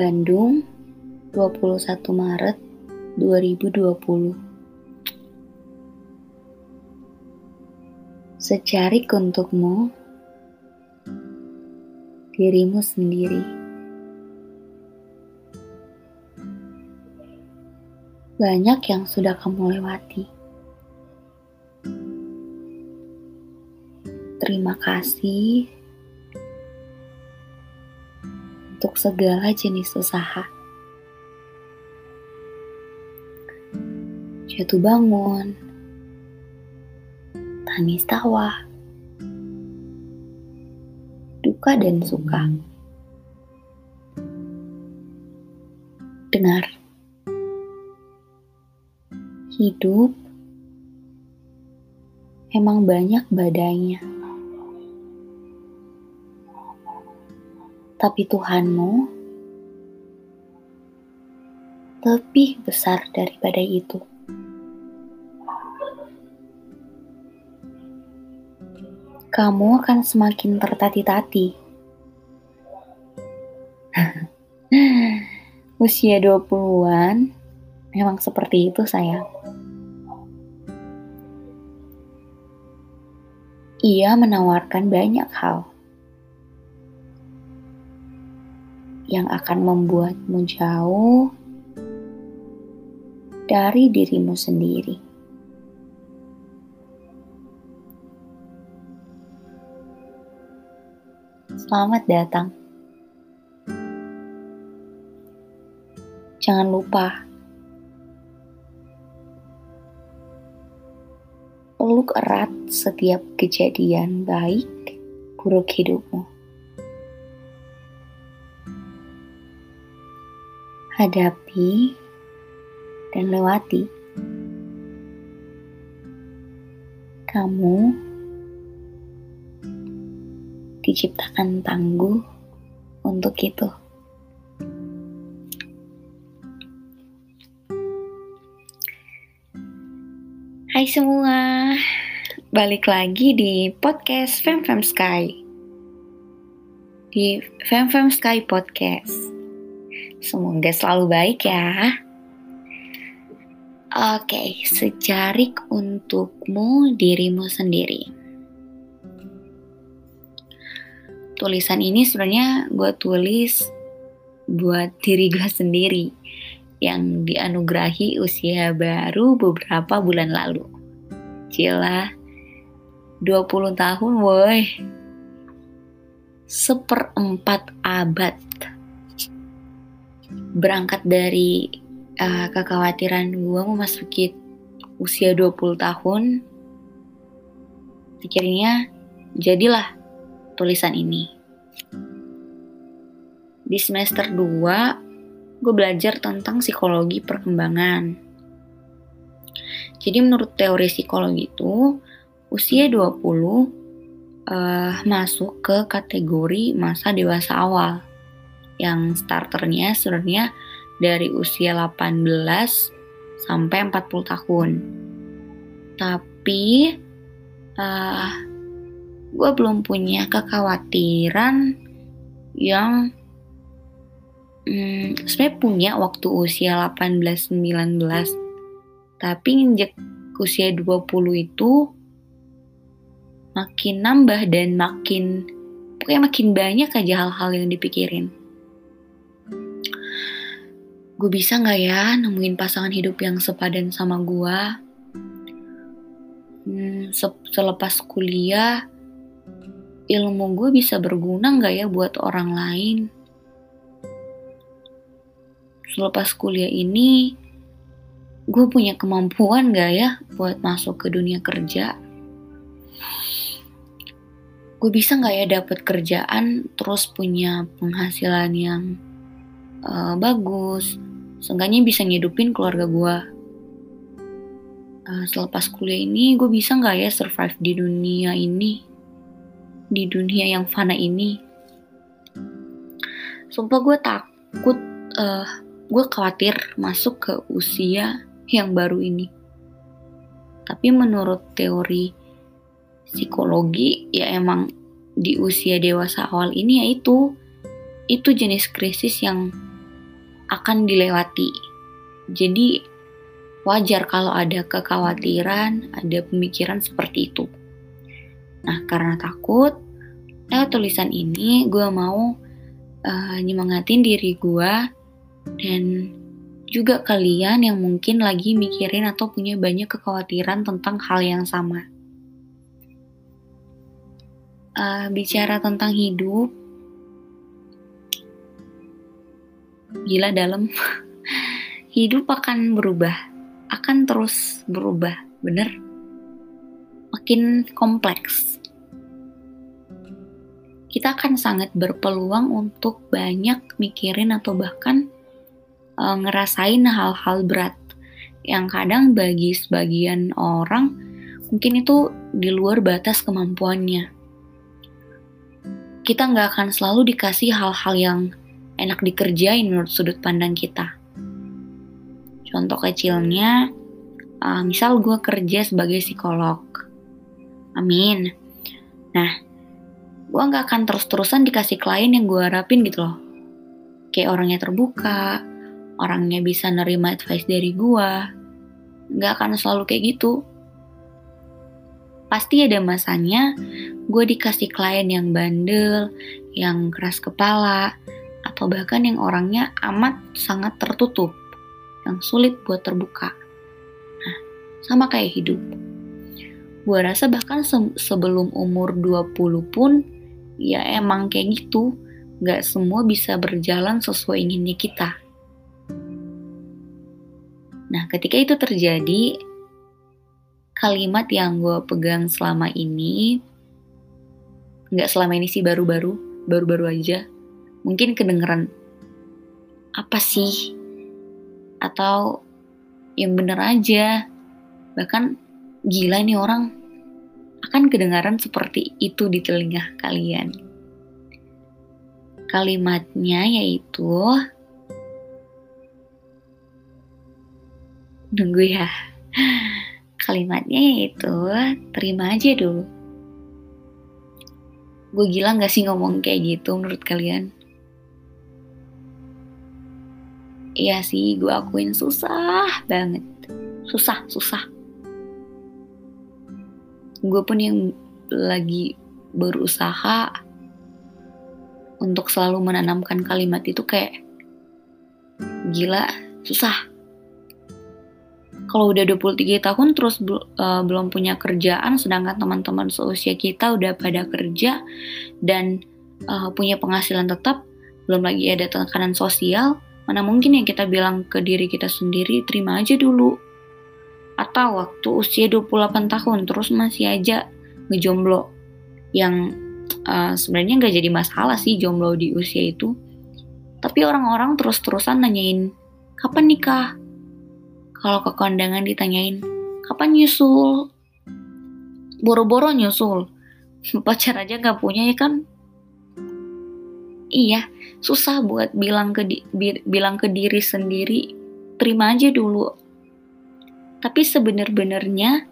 Bandung, 21 Maret 2020. Secarik untukmu, dirimu sendiri. Banyak yang sudah kamu lewati. Terima kasih untuk segala jenis usaha. Jatuh bangun, tangis tawa, duka dan suka. Dengar, hidup emang banyak badainya. Tapi Tuhanmu lebih besar daripada itu. Kamu akan semakin tertati-tati. Usia 20-an memang seperti itu sayang. Ia menawarkan banyak hal yang akan membuatmu jauh dari dirimu sendiri. Selamat datang. Jangan lupa peluk erat setiap kejadian baik buruk hidupmu. Hadapi, dan lewati. Kamu diciptakan tangguh untuk itu. Hai semua, balik lagi di podcast Fem Fem Sky. Di Fem Fem Sky Podcast. Semoga selalu baik ya. Oke, sejarik untukmu dirimu sendiri. Tulisan ini sebenarnya gue tulis buat diri gue sendiri yang dianugerahi usia baru beberapa bulan lalu. Cila, 20 tahun woi. Seperempat abad berangkat dari uh, kekhawatiran gue memasuki usia 20 tahun akhirnya jadilah tulisan ini. Di semester 2 gue belajar tentang psikologi perkembangan. Jadi menurut teori psikologi itu usia 20 uh, eh, masuk ke kategori masa dewasa awal yang starternya sebenarnya dari usia 18 sampai 40 tahun. Tapi uh, eh, gue belum punya kekhawatiran yang hmm, sebenarnya punya waktu usia 18-19 tapi injek usia 20 itu makin nambah dan makin pokoknya makin banyak aja hal-hal yang dipikirin gue bisa gak ya nemuin pasangan hidup yang sepadan sama gue? Hmm, selepas kuliah, ilmu gue bisa berguna gak ya buat orang lain? Selepas kuliah ini, gue punya kemampuan gak ya buat masuk ke dunia kerja? Gue bisa gak ya dapet kerjaan terus punya penghasilan yang uh, bagus, seenggaknya bisa ngidupin keluarga gue. Uh, selepas kuliah ini, gue bisa nggak ya survive di dunia ini, di dunia yang fana ini. Sumpah gue takut, uh, gue khawatir masuk ke usia yang baru ini. Tapi menurut teori psikologi, ya emang di usia dewasa awal ini ya itu, itu jenis krisis yang akan dilewati. Jadi wajar kalau ada kekhawatiran, ada pemikiran seperti itu. Nah, karena takut, lewat tulisan ini gue mau uh, nyemangatin diri gue dan juga kalian yang mungkin lagi mikirin atau punya banyak kekhawatiran tentang hal yang sama. Uh, bicara tentang hidup, gila dalam, hidup akan berubah, akan terus berubah, bener? Makin kompleks. Kita akan sangat berpeluang untuk banyak mikirin atau bahkan uh, ngerasain hal-hal berat yang kadang bagi sebagian orang mungkin itu di luar batas kemampuannya. Kita nggak akan selalu dikasih hal-hal yang enak dikerjain menurut sudut pandang kita. Contoh kecilnya, uh, misal gue kerja sebagai psikolog. Amin. Nah, gue nggak akan terus-terusan dikasih klien yang gue harapin gitu loh. Kayak orangnya terbuka, orangnya bisa nerima advice dari gue, nggak akan selalu kayak gitu. Pasti ada masanya gue dikasih klien yang bandel, yang keras kepala, atau bahkan yang orangnya amat sangat tertutup, yang sulit buat terbuka. Nah, sama kayak hidup. Gue rasa bahkan se sebelum umur 20 pun, ya emang kayak gitu. Gak semua bisa berjalan sesuai inginnya kita. Nah, ketika itu terjadi, kalimat yang gue pegang selama ini, nggak selama ini sih baru-baru, baru-baru aja, mungkin kedengeran apa sih? Atau yang bener aja, bahkan gila nih orang akan kedengaran seperti itu di telinga kalian. Kalimatnya yaitu nunggu ya. Kalimatnya yaitu terima aja dulu. Gue gila gak sih ngomong kayak gitu menurut kalian? Iya sih, gue akuin susah banget. Susah, susah. Gue pun yang lagi berusaha untuk selalu menanamkan kalimat itu kayak gila, susah kalau udah 23 tahun terus uh, belum punya kerjaan sedangkan teman-teman seusia kita udah pada kerja dan uh, punya penghasilan tetap belum lagi ada tekanan sosial mana mungkin yang kita bilang ke diri kita sendiri terima aja dulu atau waktu usia 28 tahun terus masih aja ngejomblo yang uh, sebenarnya nggak jadi masalah sih jomblo di usia itu tapi orang-orang terus-terusan nanyain kapan nikah kalau ke kondangan ditanyain, kapan nyusul? Boro-boro nyusul. Pacar aja gak punya ya kan? Iya, susah buat bilang ke di, bilang ke diri sendiri, terima aja dulu. Tapi sebenar-benarnya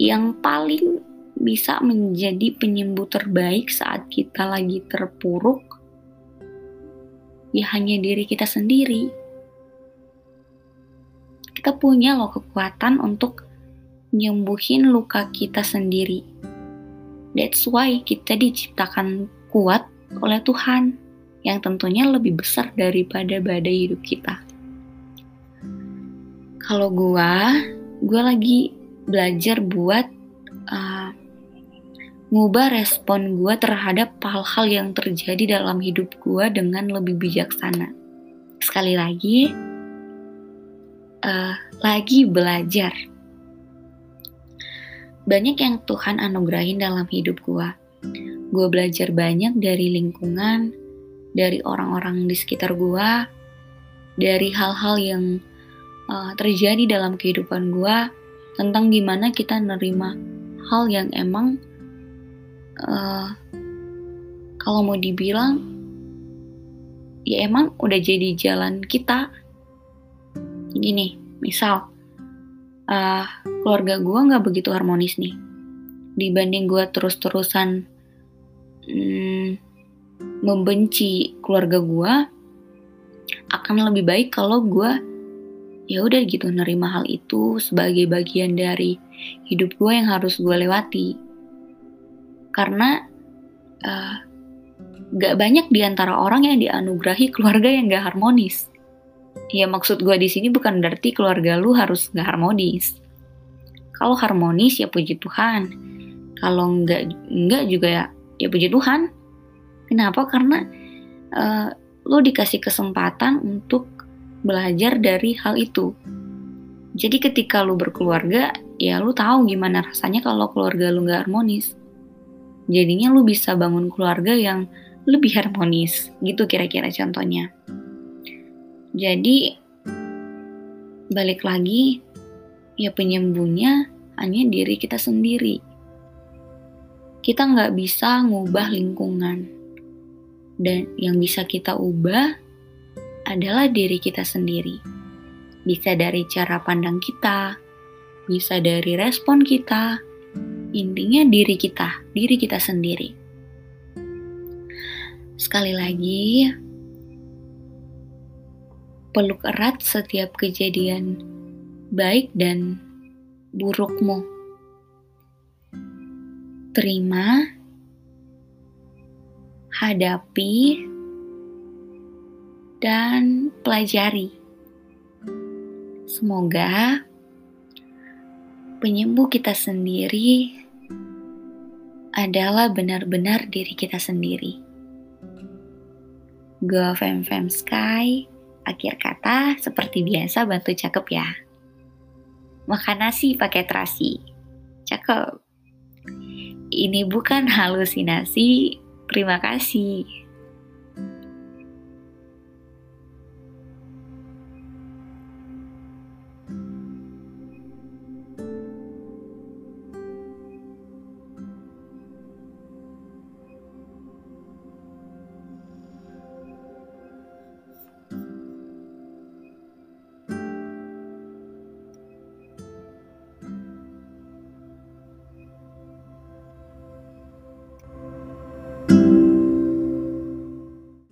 yang paling bisa menjadi penyembuh terbaik saat kita lagi terpuruk ya hanya diri kita sendiri kita punya loh kekuatan untuk nyembuhin luka kita sendiri. That's why kita diciptakan kuat oleh Tuhan yang tentunya lebih besar daripada badai hidup kita. Kalau gua, gua lagi belajar buat uh, ngubah respon gua terhadap hal-hal yang terjadi dalam hidup gua dengan lebih bijaksana. Sekali lagi, uh, lagi belajar. Banyak yang Tuhan anugerahin dalam hidup gue. Gue belajar banyak dari lingkungan, dari orang-orang di sekitar gue, dari hal-hal yang uh, terjadi dalam kehidupan gue tentang gimana kita nerima hal yang emang uh, kalau mau dibilang ya emang udah jadi jalan kita. Gini misal uh, keluarga gue nggak begitu harmonis nih. Dibanding gue terus-terusan hmm, membenci keluarga gue akan lebih baik kalau gue ya udah gitu nerima hal itu sebagai bagian dari hidup gue yang harus gue lewati. Karena uh, gak banyak di antara orang yang dianugerahi keluarga yang gak harmonis. Ya maksud gue di sini bukan berarti keluarga lu harus gak harmonis. Kalau harmonis ya puji Tuhan. Kalau nggak nggak juga ya ya puji Tuhan kenapa karena uh, lo dikasih kesempatan untuk belajar dari hal itu. Jadi ketika lu berkeluarga, ya lu tahu gimana rasanya kalau keluarga lu gak harmonis. Jadinya lu bisa bangun keluarga yang lebih harmonis, gitu kira-kira contohnya. Jadi, balik lagi, ya penyembuhnya hanya diri kita sendiri. Kita nggak bisa ngubah lingkungan. Dan yang bisa kita ubah adalah diri kita sendiri. Bisa dari cara pandang kita, bisa dari respon kita, intinya diri kita, diri kita sendiri. Sekali lagi, peluk erat setiap kejadian baik dan burukmu. Terima, hadapi, dan pelajari. Semoga penyembuh kita sendiri adalah benar-benar diri kita sendiri. Go Fem Fem Sky, akhir kata seperti biasa bantu cakep ya. Makan nasi pakai terasi. Cakep. Ini bukan halusinasi. Terima kasih.